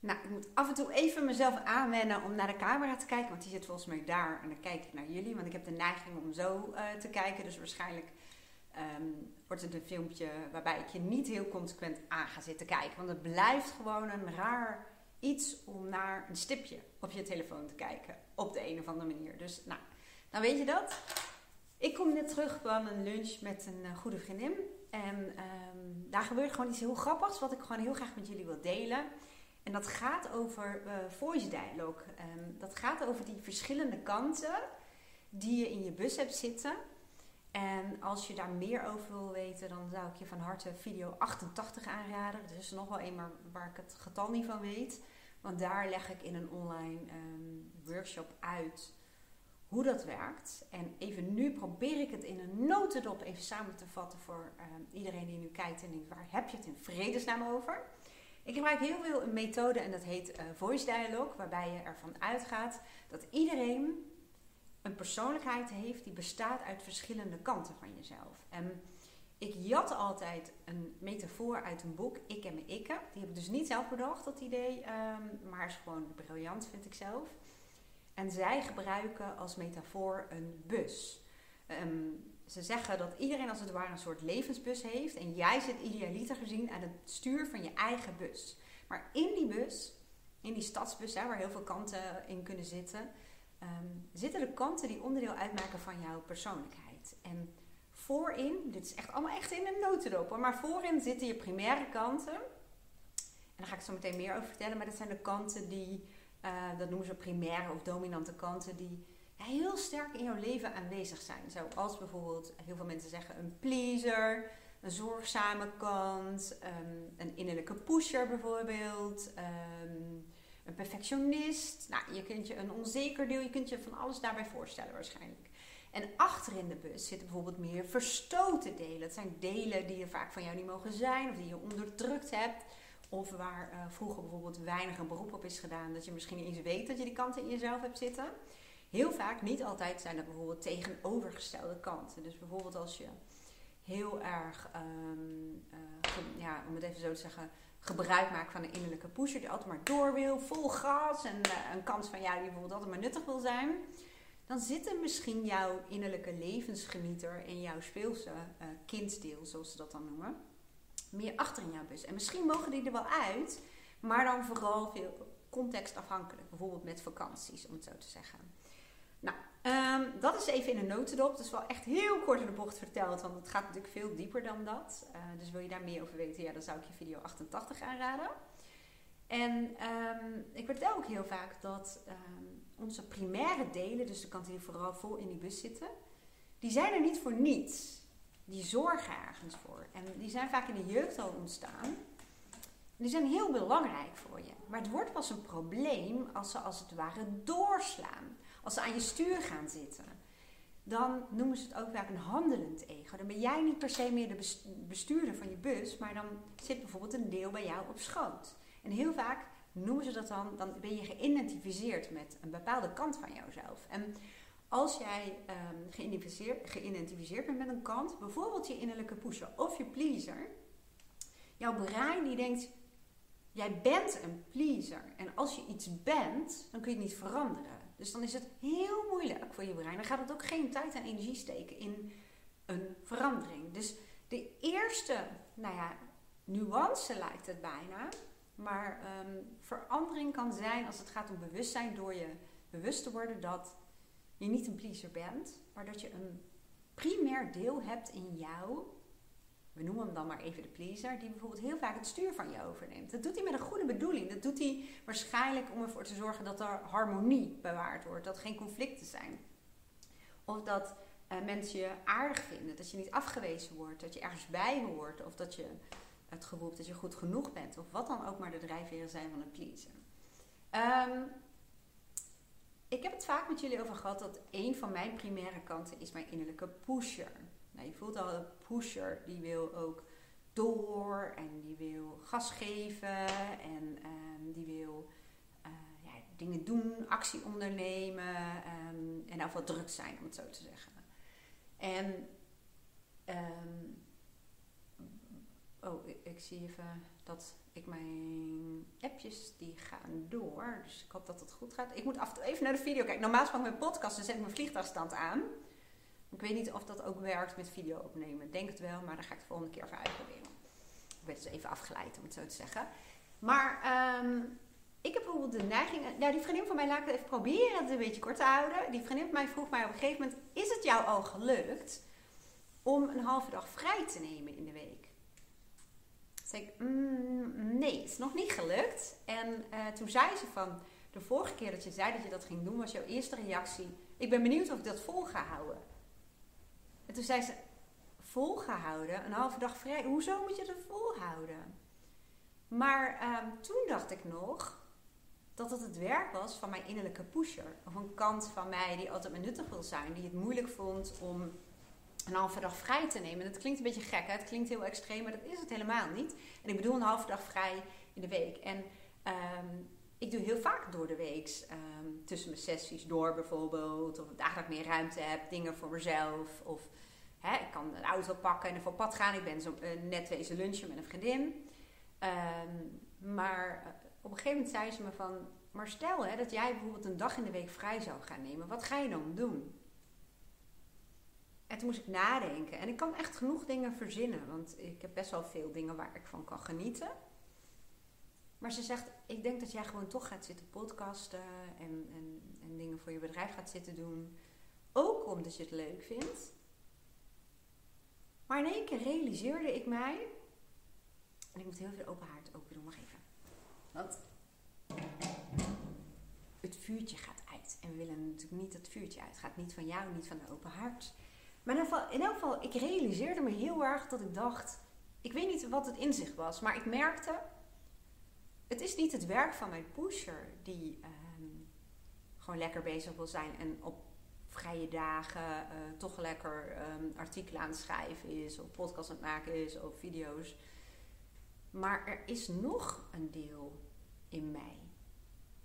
Nou, ik moet af en toe even mezelf aanwennen om naar de camera te kijken. Want die zit volgens mij daar. En dan kijk ik naar jullie. Want ik heb de neiging om zo uh, te kijken. Dus waarschijnlijk um, wordt het een filmpje waarbij ik je niet heel consequent aan ga zitten kijken. Want het blijft gewoon een raar iets om naar een stipje op je telefoon te kijken. Op de een of andere manier. Dus nou, dan weet je dat. Ik kom net terug van een lunch met een uh, goede vriendin. En um, daar gebeurt gewoon iets heel grappigs. Wat ik gewoon heel graag met jullie wil delen. En dat gaat over uh, voice dialogue. Dat gaat over die verschillende kanten die je in je bus hebt zitten. En als je daar meer over wil weten, dan zou ik je van harte video 88 aanraden. Dat is nog wel een waar ik het getal niet van weet. Want daar leg ik in een online um, workshop uit hoe dat werkt. En even nu probeer ik het in een notendop even samen te vatten voor um, iedereen die nu kijkt en denkt, waar heb je het in vredesnaam over? Ik gebruik heel veel een methode en dat heet uh, voice dialogue, waarbij je ervan uitgaat dat iedereen een persoonlijkheid heeft die bestaat uit verschillende kanten van jezelf. En ik jat altijd een metafoor uit een boek, Ik en mijn ikke. Die heb ik dus niet zelf bedacht, dat idee, um, maar is gewoon briljant, vind ik zelf. En zij gebruiken als metafoor een bus. Um, ze zeggen dat iedereen als het ware een soort levensbus heeft. En jij zit idealiter gezien aan het stuur van je eigen bus. Maar in die bus, in die stadsbus, hè, waar heel veel kanten in kunnen zitten, um, zitten de kanten die onderdeel uitmaken van jouw persoonlijkheid. En voorin, dit is echt allemaal echt in een notendop, maar voorin zitten je primaire kanten. En daar ga ik zo meteen meer over vertellen, maar dat zijn de kanten die, uh, dat noemen ze primaire of dominante kanten, die heel sterk in jouw leven aanwezig zijn. Zoals bijvoorbeeld, heel veel mensen zeggen, een pleaser, een zorgzame kant, um, een innerlijke pusher bijvoorbeeld. Um, een perfectionist. Nou, je kunt je een onzeker deel, je kunt je van alles daarbij voorstellen waarschijnlijk. En achter in de bus zitten bijvoorbeeld meer verstoten delen. Dat zijn delen die er vaak van jou niet mogen zijn of die je onderdrukt hebt. Of waar uh, vroeger bijvoorbeeld weinig een beroep op is gedaan. Dat je misschien niet eens weet dat je die kanten in jezelf hebt zitten. Heel vaak, niet altijd, zijn dat bijvoorbeeld tegenovergestelde kanten. Dus bijvoorbeeld als je heel erg, um, uh, ja, om het even zo te zeggen, gebruik maakt van een innerlijke pusher die altijd maar door wil, vol gas en uh, een kans van jou die bijvoorbeeld altijd maar nuttig wil zijn, dan zit er misschien jouw innerlijke levensgenieter en jouw speelse uh, kindsdeel, zoals ze dat dan noemen, meer achter in jouw bus. En misschien mogen die er wel uit, maar dan vooral veel contextafhankelijk, bijvoorbeeld met vakanties, om het zo te zeggen. Nou, um, dat is even in een notendop. Dat is wel echt heel kort in de bocht verteld, want het gaat natuurlijk veel dieper dan dat. Uh, dus wil je daar meer over weten, ja, dan zou ik je video 88 aanraden. En um, ik vertel ook heel vaak dat um, onze primaire delen, dus de kanten die vooral vol in die bus zitten, die zijn er niet voor niets. Die zorgen ergens voor. En die zijn vaak in de jeugd al ontstaan. Die zijn heel belangrijk voor je. Maar het wordt pas een probleem als ze als het ware doorslaan. Als ze aan je stuur gaan zitten. Dan noemen ze het ook vaak een handelend ego. Dan ben jij niet per se meer de bestuurder van je bus, maar dan zit bijvoorbeeld een deel bij jou op schoot. En heel vaak noemen ze dat dan, dan ben je geïdentificeerd met een bepaalde kant van jouzelf. En als jij um, geïdentificeerd, geïdentificeerd bent met een kant, bijvoorbeeld je innerlijke pusher of je pleaser, jouw brein die denkt, jij bent een pleaser. En als je iets bent, dan kun je het niet veranderen. Dus dan is het heel moeilijk voor je brein. Dan gaat het ook geen tijd en energie steken in een verandering. Dus de eerste, nou ja, nuance lijkt het bijna. Maar um, verandering kan zijn als het gaat om bewustzijn door je bewust te worden dat je niet een pleaser bent, maar dat je een primair deel hebt in jou we noemen hem dan maar even de pleaser, die bijvoorbeeld heel vaak het stuur van je overneemt. Dat doet hij met een goede bedoeling. Dat doet hij waarschijnlijk om ervoor te zorgen dat er harmonie bewaard wordt, dat er geen conflicten zijn. Of dat uh, mensen je aardig vinden, dat je niet afgewezen wordt, dat je ergens bij hoort, of dat je het gevoel hebt dat je goed genoeg bent, of wat dan ook maar de drijfveren zijn van een pleaser. Um, ik heb het vaak met jullie over gehad dat een van mijn primaire kanten is mijn innerlijke pusher. Nou, je voelt al een pusher, die wil ook door en die wil gas geven en um, die wil uh, ja, dingen doen, actie ondernemen um, en ook wat druk zijn, om het zo te zeggen. En, um, oh, ik, zie even dat ik mijn, appjes die gaan door. Dus ik hoop dat het goed gaat. Ik moet af even naar de video kijken. Normaal van mijn podcast, dan zet ik mijn vliegtuigstand aan. Ik weet niet of dat ook werkt met video opnemen. Denk het wel, maar dan ga ik de volgende keer even uitproberen. Ik ben dus even afgeleid, om het zo te zeggen. Maar ehm, ik heb bijvoorbeeld de neiging... Nou, die vriendin van mij, laat ik even proberen het een beetje kort te houden. Die vriendin van mij vroeg mij op een gegeven moment... Is het jou al gelukt om een halve dag vrij te nemen in de week? Toen zei ik, mm, nee, het is nog niet gelukt. En uh, toen zei ze van, de vorige keer dat je zei dat je dat ging doen, was jouw eerste reactie. Ik ben benieuwd of ik dat vol ga houden. En toen zei ze, volgehouden, een halve dag vrij, hoezo moet je het volhouden? Maar um, toen dacht ik nog dat het het werk was van mijn innerlijke pusher. Of een kant van mij die altijd maar nuttig wil zijn, die het moeilijk vond om een halve dag vrij te nemen. Dat klinkt een beetje gek, hè? het klinkt heel extreem, maar dat is het helemaal niet. En ik bedoel een halve dag vrij in de week. En um, ik doe heel vaak door de week um, tussen mijn sessies door bijvoorbeeld. Of dagen dat ik meer ruimte heb, dingen voor mezelf. Of hè, ik kan een auto pakken en er voor pad gaan. Ik ben zo uh, net wezen lunchen met een vriendin. Um, maar uh, op een gegeven moment zei ze me van... Maar stel hè, dat jij bijvoorbeeld een dag in de week vrij zou gaan nemen. Wat ga je dan doen? En toen moest ik nadenken. En ik kan echt genoeg dingen verzinnen. Want ik heb best wel veel dingen waar ik van kan genieten. Maar ze zegt, ik denk dat jij gewoon toch gaat zitten podcasten. En, en, en dingen voor je bedrijf gaat zitten doen. Ook omdat je het leuk vindt. Maar in één keer realiseerde ik mij. En ik moet heel veel open haard open doen, nog even. Het vuurtje gaat uit. En we willen natuurlijk niet dat het vuurtje uit. Het gaat niet van jou, niet van de open hart. Maar in elk geval, ik realiseerde me heel erg dat ik dacht... Ik weet niet wat het inzicht was, maar ik merkte... Het is niet het werk van mijn pusher die um, gewoon lekker bezig wil zijn en op vrije dagen uh, toch lekker um, artikelen aan het schrijven is, of podcast aan het maken is, of video's. Maar er is nog een deel in mij.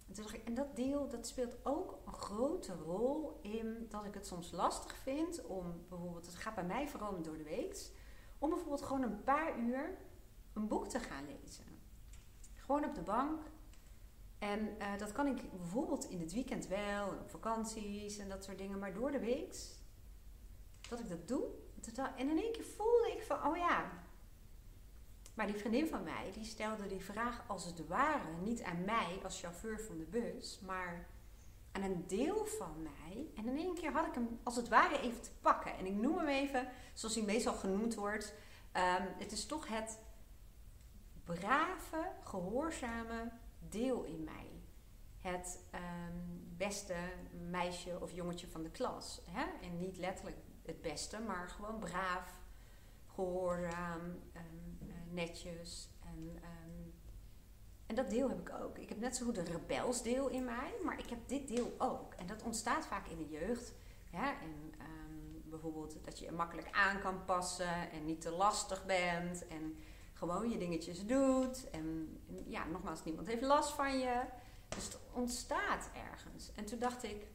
En, en dat deel dat speelt ook een grote rol in dat ik het soms lastig vind om bijvoorbeeld, het gaat bij mij vooral door de week, om bijvoorbeeld gewoon een paar uur een boek te gaan lezen. Gewoon op de bank. En uh, dat kan ik bijvoorbeeld in het weekend wel, op vakanties en dat soort dingen, maar door de week dat ik dat doe. En in één keer voelde ik van, oh ja, maar die vriendin van mij, die stelde die vraag als het ware niet aan mij als chauffeur van de bus, maar aan een deel van mij. En in één keer had ik hem als het ware even te pakken. En ik noem hem even, zoals hij meestal genoemd wordt. Um, het is toch het brave, gehoorzame deel in mij. Het um, beste meisje of jongetje van de klas. Hè? En niet letterlijk het beste, maar gewoon braaf, gehoorzaam, um, netjes. En, um, en dat deel heb ik ook. Ik heb net zo goed een rebelsdeel in mij, maar ik heb dit deel ook. En dat ontstaat vaak in de jeugd. Bijvoorbeeld dat je je makkelijk aan kan passen en niet te lastig bent. En gewoon je dingetjes doet. En, ja, nogmaals, niemand heeft last van je. Dus het ontstaat ergens. En toen dacht ik,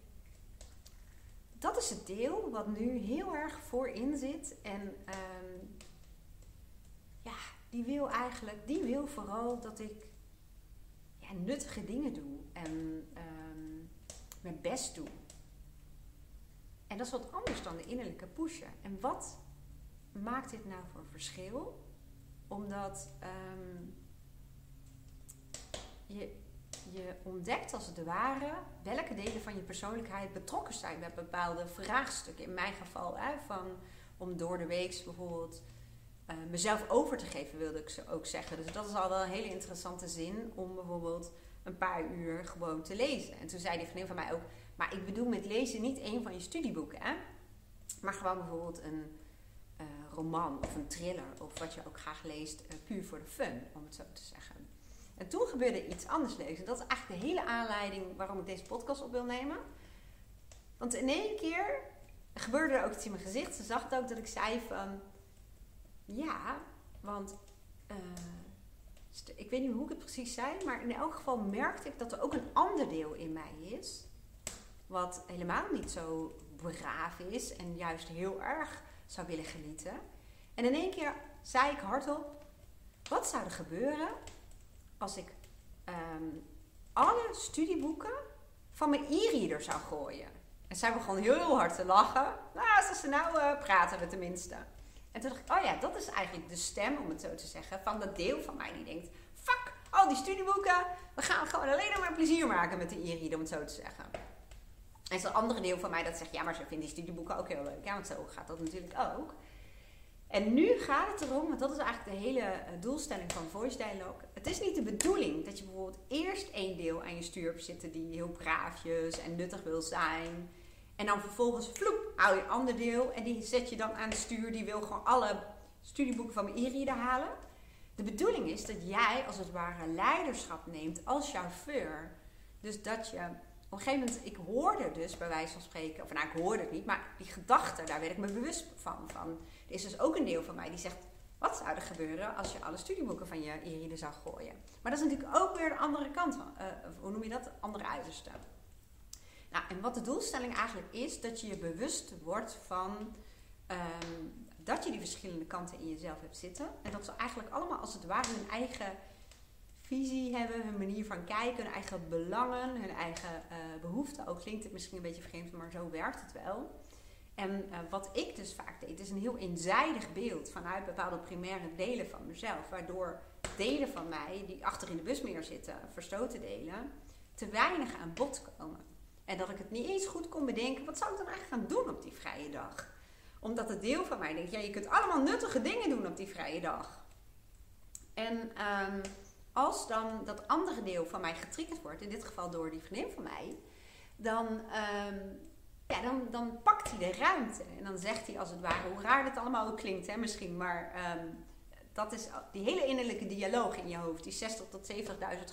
dat is het deel wat nu heel erg voorin zit. En um, ja, die wil eigenlijk, die wil vooral dat ik ja, nuttige dingen doe en um, mijn best doe. En dat is wat anders dan de innerlijke pushen. En wat maakt dit nou voor verschil? Omdat um, je, je ontdekt als het ware welke delen van je persoonlijkheid betrokken zijn bij bepaalde vraagstukken. In mijn geval hè, van om door de week bijvoorbeeld uh, mezelf over te geven, wilde ik ze ook zeggen. Dus dat is al wel een hele interessante zin om bijvoorbeeld een paar uur gewoon te lezen. En toen zei die vriendin van mij ook, maar ik bedoel met lezen niet een van je studieboeken, hè? maar gewoon bijvoorbeeld een roman of een thriller of wat je ook graag leest, uh, puur voor de fun, om het zo te zeggen. En toen gebeurde iets anders lezen. Dat is eigenlijk de hele aanleiding waarom ik deze podcast op wil nemen. Want in één keer gebeurde er ook iets in mijn gezicht. Ze zag het ook dat ik zei van ja, want uh, ik weet niet hoe ik het precies zei, maar in elk geval merkte ik dat er ook een ander deel in mij is. Wat helemaal niet zo braaf is en juist heel erg zou willen genieten. En in één keer zei ik hardop: wat zou er gebeuren als ik ehm, alle studieboeken van mijn e-reader zou gooien. En zij begon heel hard te lachen. Nou, als ze nou uh, praten we tenminste. En toen dacht ik, oh ja, dat is eigenlijk de stem, om het zo te zeggen, van dat deel van mij die denkt: fuck, al die studieboeken, we gaan gewoon alleen maar plezier maken met de e-reader, om het zo te zeggen. En zo'n andere deel van mij dat zegt, ja, maar ze vindt die studieboeken ook heel leuk. Ja, want zo gaat dat natuurlijk ook. En nu gaat het erom, want dat is eigenlijk de hele eh, doelstelling van Voice Dialogue. Het is niet de bedoeling dat je bijvoorbeeld eerst één deel aan je stuur hebt zitten die heel braafjes en nuttig wil zijn. En dan vervolgens, vloep, hou je een ander deel en die zet je dan aan het stuur. Die wil gewoon alle studieboeken van mijn e-reader halen. De bedoeling is dat jij als het ware leiderschap neemt als chauffeur. Dus dat je op een gegeven moment, ik hoorde dus bij wijze van spreken, of nou ik hoorde het niet, maar die gedachte, daar werd ik me bewust van. van. Er is dus ook een deel van mij die zegt, wat zou er gebeuren als je alle studieboeken van je e zou gooien? Maar dat is natuurlijk ook weer de andere kant van, uh, hoe noem je dat? Andere uiterste. Nou, en wat de doelstelling eigenlijk is, dat je je bewust wordt van ehm, dat je die verschillende kanten in jezelf hebt zitten. En dat ze eigenlijk allemaal als het ware hun eigen visie hebben, hun manier van kijken, hun eigen belangen, hun eigen uh, behoeften. Ook klinkt het misschien een beetje vreemd, maar zo werkt het wel. En uh, wat ik dus vaak deed, is een heel eenzijdig beeld vanuit bepaalde primaire delen van mezelf. Waardoor delen van mij, die achter in de bus meer zitten, verstoten delen, te weinig aan bod komen. En dat ik het niet eens goed kon bedenken, wat zou ik dan eigenlijk gaan doen op die vrije dag? Omdat het deel van mij denkt, ja, je kunt allemaal nuttige dingen doen op die vrije dag. En um, als dan dat andere deel van mij getriggerd wordt, in dit geval door die vriendin van mij, dan, um, ja, dan, dan pakt hij de ruimte. En dan zegt hij als het ware, hoe raar dit allemaal ook klinkt, hè, misschien, maar um, dat is die hele innerlijke dialoog in je hoofd, die 60 tot 70.000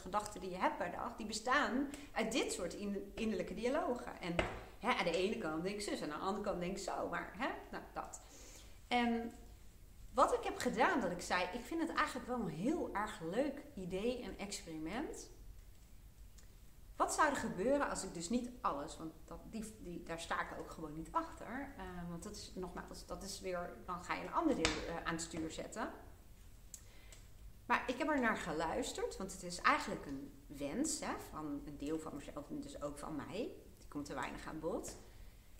gedachten die je hebt per dag, die bestaan uit dit soort innerlijke dialogen. En hè, aan de ene kant denk ik zus, en aan de andere kant denk ik zo, maar hè, nou, dat. En wat ik heb gedaan, dat ik zei, ik vind het eigenlijk wel een heel erg leuk idee en experiment. Wat zou er gebeuren als ik dus niet alles, want dat, die, die, daar sta ik ook gewoon niet achter. Uh, want dat is nogmaals, dat is weer, dan ga je een ander deel uh, aan het stuur zetten. Maar ik heb er naar geluisterd, want het is eigenlijk een wens hè, van een deel van mezelf en dus ook van mij. Die komt te weinig aan bod.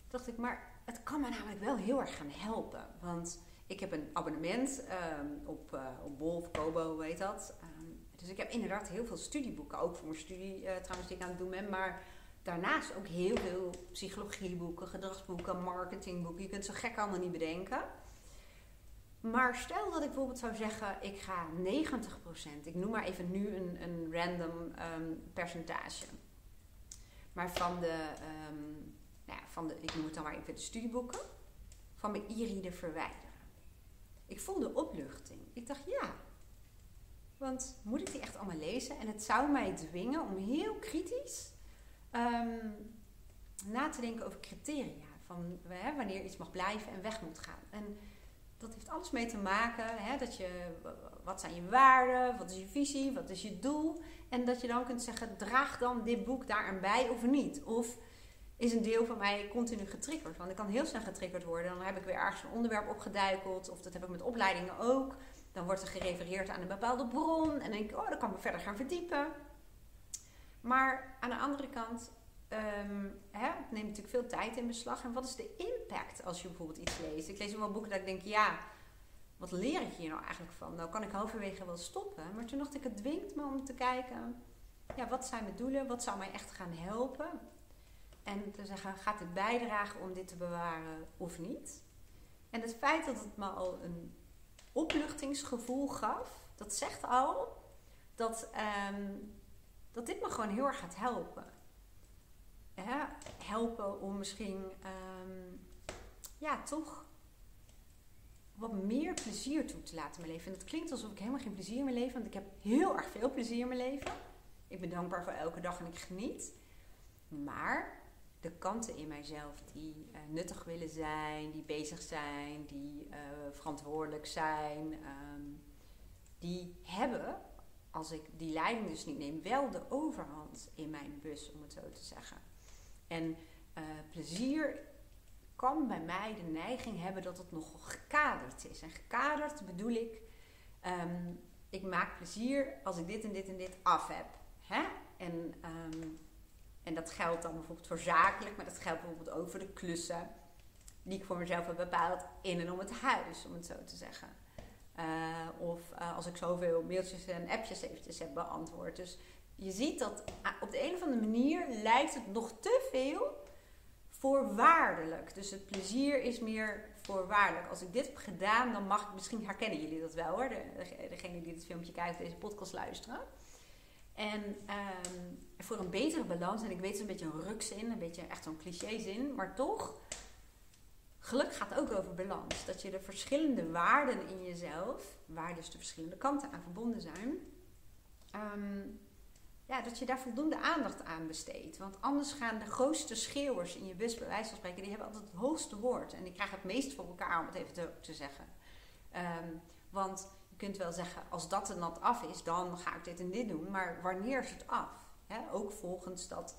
Dacht ik, maar het kan me namelijk wel heel erg gaan helpen. Want ik heb een abonnement um, op, uh, op Kobo, weet dat. Um, dus ik heb inderdaad heel veel studieboeken, ook voor mijn studie uh, trouwens die ik aan het doen ben. Maar daarnaast ook heel veel psychologieboeken, gedragsboeken, marketingboeken. Je kunt zo gek allemaal niet bedenken. Maar stel dat ik bijvoorbeeld zou zeggen, ik ga 90%, ik noem maar even nu een, een random um, percentage. Maar van de, nou ja, van de, ik noem het dan maar even de studieboeken, van mijn e-reader verwijderen. Ik voelde opluchting. Ik dacht ja. Want moet ik die echt allemaal lezen? En het zou mij dwingen om heel kritisch um, na te denken over criteria. Van hè, wanneer iets mag blijven en weg moet gaan. En dat heeft alles mee te maken. Hè, dat je, wat zijn je waarden? Wat is je visie? Wat is je doel? En dat je dan kunt zeggen, draag dan dit boek daaraan bij of niet? Of is een deel van mij continu getriggerd. Want ik kan heel snel getriggerd worden. Dan heb ik weer ergens een onderwerp opgeduikeld. Of dat heb ik met opleidingen ook. Dan wordt er gerefereerd aan een bepaalde bron. En dan denk ik, oh, dan kan ik me verder gaan verdiepen. Maar aan de andere kant, um, hè, het neemt natuurlijk veel tijd in beslag. En wat is de impact als je bijvoorbeeld iets leest? Ik lees wel boeken dat ik denk, ja, wat leer ik hier nou eigenlijk van? Nou kan ik halverwege wel stoppen. Maar toen dacht ik, het dwingt me om te kijken, ja, wat zijn mijn doelen? Wat zou mij echt gaan helpen? En te zeggen, gaat het bijdragen om dit te bewaren of niet? En het feit dat het me al een opluchtingsgevoel gaf, dat zegt al dat, um, dat dit me gewoon heel erg gaat helpen. helpen om misschien um, ja, toch wat meer plezier toe te laten in mijn leven. En dat klinkt alsof ik helemaal geen plezier in mijn leven, want ik heb heel erg veel plezier in mijn leven. Ik ben dankbaar voor elke dag en ik geniet. Maar de kanten in mijzelf die uh, nuttig willen zijn, die bezig zijn, die uh, verantwoordelijk zijn, um, die hebben, als ik die leiding dus niet neem, wel de overhand in mijn bus, om het zo te zeggen. En uh, plezier kan bij mij de neiging hebben dat het nogal gekaderd is. En gekaderd bedoel ik, um, ik maak plezier als ik dit en dit en dit af heb. Hè? En, ehm, en dat geldt dan bijvoorbeeld voor zakelijk, maar dat geldt bijvoorbeeld ook voor de klussen die ik voor mezelf heb bepaald in en om het huis, om het zo te zeggen. Uh, of uh, als ik zoveel mailtjes en appjes eventjes heb beantwoord. Dus je ziet dat op de een of andere manier lijkt het nog te veel voorwaardelijk. Dus het plezier is meer voorwaardelijk. Als ik dit heb gedaan, dan mag ik, misschien herkennen jullie dat wel hoor, de, degene die dit filmpje kijkt, deze podcast luisteren. En um, voor een betere balans, en ik weet het een beetje een rukzin, een beetje echt zo'n cliché-zin, maar toch, geluk gaat ook over balans. Dat je de verschillende waarden in jezelf, waar dus de verschillende kanten aan verbonden zijn, um, ja, dat je daar voldoende aandacht aan besteedt. Want anders gaan de grootste schreeuwers in je bus, bij die hebben altijd het hoogste woord. En die krijgen het meest voor elkaar, om het even te, te zeggen. Um, want je kunt wel zeggen, als dat er nat af is, dan ga ik dit en dit doen. Maar wanneer is het af? ook volgens dat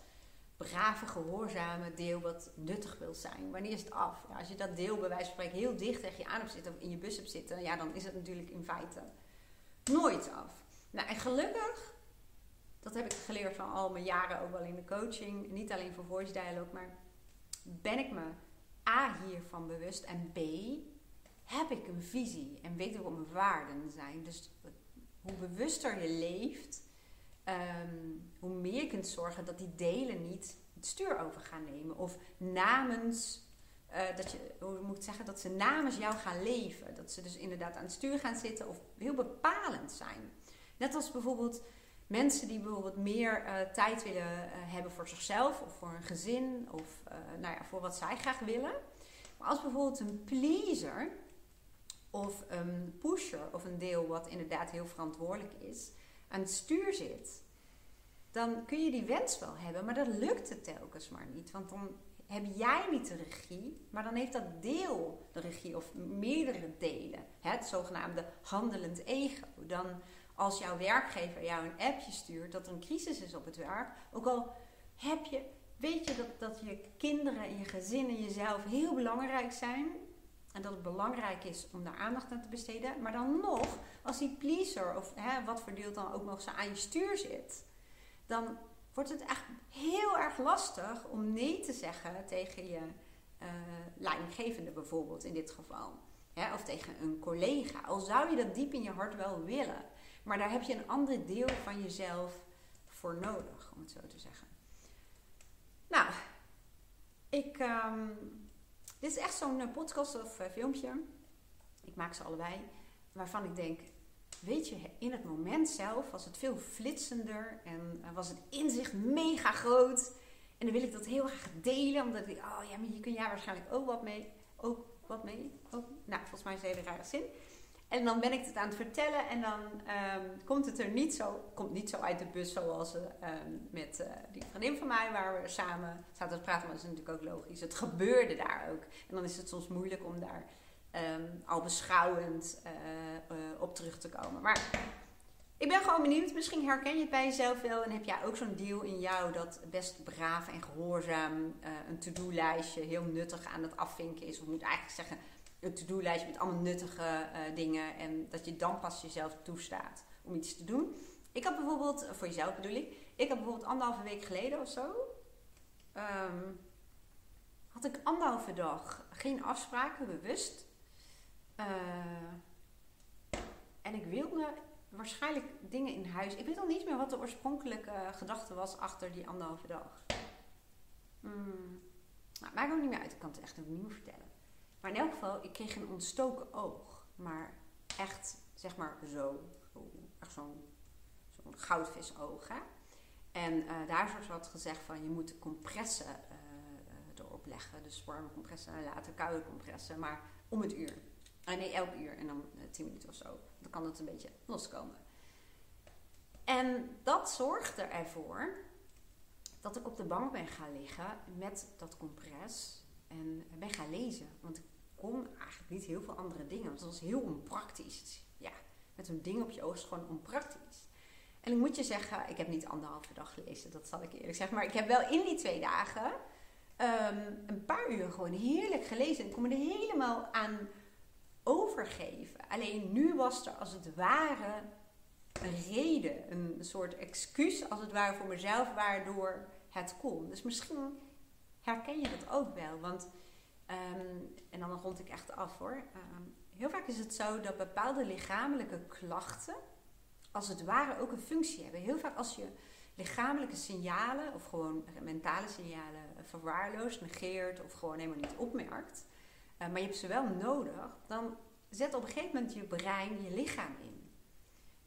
brave, gehoorzame deel wat nuttig wil zijn. Wanneer is het af? Ja, als je dat deel bij wijze van spreken heel dicht tegen je aan hebt zitten of in je bus hebt zitten, ja, dan is het natuurlijk in feite nooit af. Nou, en gelukkig dat heb ik geleerd van al mijn jaren ook wel in de coaching. Niet alleen voor voice dialogue, maar ben ik me A hiervan bewust en B heb ik een visie en weet ik wat mijn waarden zijn. Dus hoe bewuster je leeft, ehm, hoe meer je kunt zorgen dat die delen niet het stuur over gaan nemen. Of namens, uh, dat je, hoe moet ik zeggen, dat ze namens jou gaan leven. Dat ze dus inderdaad aan het stuur gaan zitten of heel bepalend zijn. Net als bijvoorbeeld mensen die bijvoorbeeld meer uh, tijd willen uh, hebben voor zichzelf of voor een gezin of nou ja, voor wat zij graag willen. Maar als bijvoorbeeld een pleaser of een pusher of een deel wat inderdaad heel verantwoordelijk is aan het stuur zit, dan kun je die wens wel hebben, maar dat lukt het telkens maar niet. Want dan heb jij niet de regie, maar dan heeft dat deel de regie of meerdere delen. Het zogenaamde handelend ego. Dan als jouw werkgever jou een appje stuurt dat er een crisis is op het werk, ook al heb je, weet je dat, dat je kinderen en je gezin en jezelf heel belangrijk zijn. En dat het belangrijk is om daar aandacht aan te besteden. Maar dan nog, als die pleaser of hè, wat voor deel dan ook nog zo aan je stuur zit, dan wordt het echt heel erg lastig om nee te zeggen tegen je uh, leidinggevende bijvoorbeeld in dit geval. of tegen een collega. Al zou je dat diep in je hart wel willen. Maar daar heb je een ander deel van jezelf voor nodig, om het zo te zeggen. Nou, ik, um, dit is echt zo'n eh, podcast of uh, filmpje. Ik maak ze allebei. Waarvan ik denk, weet je, in het moment zelf was het veel flitsender en uh, was het inzicht mega groot. En dan wil ik dat heel graag delen, omdat ik, oh ja, maar hier kun jij waarschijnlijk ook wat mee. Ook wat mee. Ook, nou, volgens mij is het hele rare zin. En dan ben ik het aan het vertellen en dan um, komt het er niet zo, komt niet zo uit de bus zoals uh, met uh, die vriendin van mij, waar we samen zaten te praten. Maar dat is natuurlijk ook logisch. Het gebeurde daar ook. En dan is het soms moeilijk om daar um, al beschouwend uh, op terug te komen. Maar ik ben gewoon benieuwd. Misschien herken je het bij jezelf wel. En heb jij ook zo'n deel in jou dat best braaf en gehoorzaam een to-do-lijstje heel nuttig aan het afvinken is. Of moet eigenlijk zeggen een to-do-lijstje met allemaal nuttige uh, dingen. En dat je dan pas jezelf toestaat om iets te doen. Ik had bijvoorbeeld, voor jezelf bedoel ik, ik had bijvoorbeeld anderhalve week geleden of zo. Um, had ik anderhalve dag geen afspraken, bewust. Uh, en ik wilde waarschijnlijk dingen in huis. Ik weet al niet meer wat de oorspronkelijke gedachte was achter die anderhalve dag. Hmm. Nou, maakt ook niet meer uit. Ik kan het echt opnieuw vertellen. Maar in elk geval, ik kreeg een ontstoken oog. Maar echt, zeg maar, zo. echt zo'n zo goudvisoog. Hè? En uh, daar is wat gezegd van, je moet compressen uh, erop leggen. Dus warme compressen en later koude compressen. Maar om het uur. Uh, nee, elk uur. En dan tien minuten of zo. Dan kan het een beetje loskomen. En dat zorgde ervoor dat ik op de bank ben gaan liggen met dat compress. En ben gaan lezen. Want ik eigenlijk niet heel veel andere dingen. Want het was heel onpraktisch. Ja, met een ding op je oog is gewoon onpraktisch. En ik moet je zeggen, ik heb niet anderhalve dag gelezen, dat zal ik eerlijk zeggen. Maar ik heb wel in die twee dagen ehm, een paar uur gewoon heerlijk gelezen. Ik kon me er helemaal aan overgeven. Alleen nu was er als het ware een reden, een soort excuus als het ware voor mezelf waardoor het kon. Dus misschien herken je dat ook wel. Want, ehm, en dan rond ik echt af hoor. Ehm, heel vaak is het zo dat bepaalde lichamelijke klachten, als het ware, ook een functie hebben. Heel vaak als je lichamelijke signalen of gewoon mentale signalen verwaarloost, negeert of gewoon helemaal niet opmerkt, uh, maar je hebt ze wel nodig, dan zet op een gegeven moment je brein je lichaam in.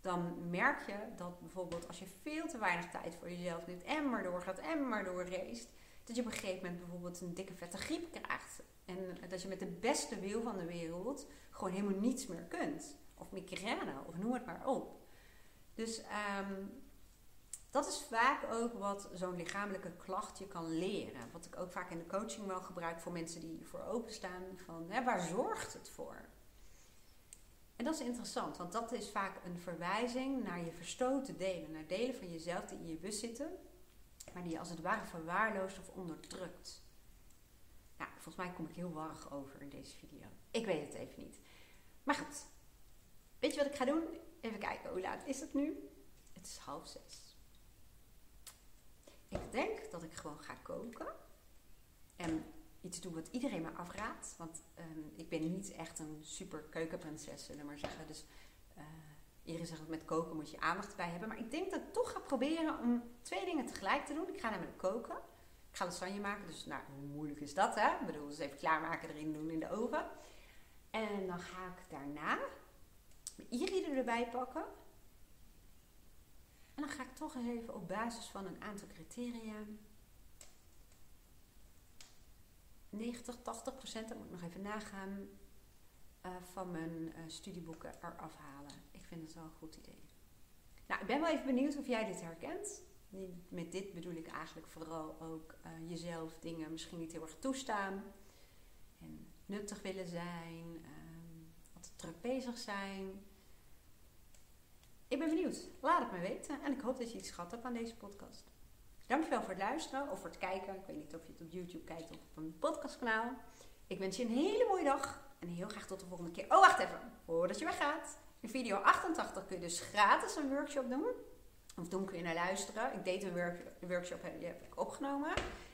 Dan merk je dat bijvoorbeeld als je veel te weinig tijd voor jezelf neemt en maar doorgaat en maar doorreest, dat je op een gegeven moment bijvoorbeeld een dikke vette griep krijgt. En dat je met de beste wil van de wereld gewoon helemaal niets meer kunt. Of migraine, of noem het maar op. Dus um, dat is vaak ook wat zo'n lichamelijke klacht je kan leren. Wat ik ook vaak in de coaching wel gebruik voor mensen die voor openstaan. Van hè, waar zorgt het voor? En dat is interessant, want dat is vaak een verwijzing naar je verstoten delen. Naar delen van jezelf die in je bus zitten, maar die als het ware verwaarloost of onderdrukt. Nou, volgens mij kom ik heel warrig over in deze video. Ik weet het even niet. Maar goed, weet je wat ik ga doen? Even kijken, hoe laat is het nu? Het is half zes. Ik denk dat ik gewoon ga koken. En iets doen wat iedereen me afraadt. Want ehm, ik ben niet echt een super keukenprinses, zullen we maar zeggen. Dus uh, iedereen zegt dat met koken moet je aandacht bij hebben. Maar ik denk dat ik toch ga proberen om twee dingen tegelijk te doen. Ik ga namelijk koken. Ik ga lasagne maken. Dus nou, hoe moeilijk is dat, hè? Ik bedoel, dus even klaarmaken, erin doen in de oven. En dan ga ik daarna mijn iride erbij pakken. En dan ga ik toch even op basis van een aantal criteria 90, 80 procent, dat moet ik nog even nagaan, uh, van mijn uh, studieboeken eraf halen. Ik vind het wel een goed idee. Nou, ik ben wel even benieuwd of jij dit herkent. Met dit bedoel ik eigenlijk vooral ook uh, jezelf dingen misschien niet heel erg toestaan. En nuttig willen zijn, um, altijd druk bezig zijn. Ik ben benieuwd. Laat het me weten. En ik hoop dat je iets gehad hebt aan deze podcast. Dankjewel voor het luisteren of voor het kijken. Ik weet niet of je het op YouTube kijkt of op een podcastkanaal. Ik wens je een hele mooie dag. En heel graag tot de volgende keer. Oh, wacht even. Voordat je weggaat. In video 88 kun je dus gratis een workshop doen. Of doen kun je naar luisteren. Ik deed een workshop, die heb ik opgenomen.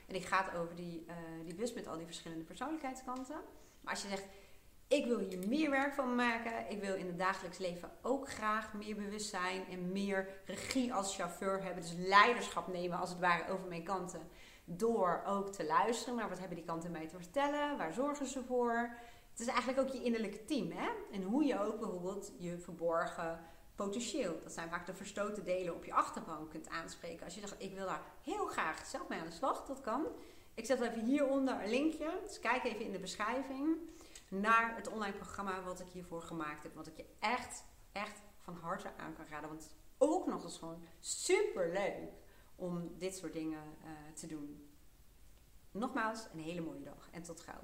En die gaat over die, uh, die bus met al die verschillende persoonlijkheidskanten. Maar als je zegt, ik wil hier meer werk van maken. Ik wil in het dagelijks leven ook graag meer bewustzijn en meer regie als chauffeur hebben. Dus leiderschap nemen als het ware over mijn kanten. Door ook te luisteren naar wat hebben die kanten mij te vertellen. Waar zorgen ze voor? Het is eigenlijk ook je innerlijke team. Hè? En hoe je ook bijvoorbeeld je verborgen potentieel. Dat zijn vaak de verstoten delen op je achterban kunt aanspreken. Als je zegt, ik wil daar heel graag zelf mee aan de slag. Dat kan. Ik zet even hieronder een linkje. Dus kijk even in de beschrijving naar het online programma wat ik hiervoor gemaakt heb. Wat ik je echt, echt van harte aan kan raden. Want het is ook nog eens gewoon super leuk om dit soort dingen uh, te doen. Nogmaals, een hele mooie dag en tot gauw.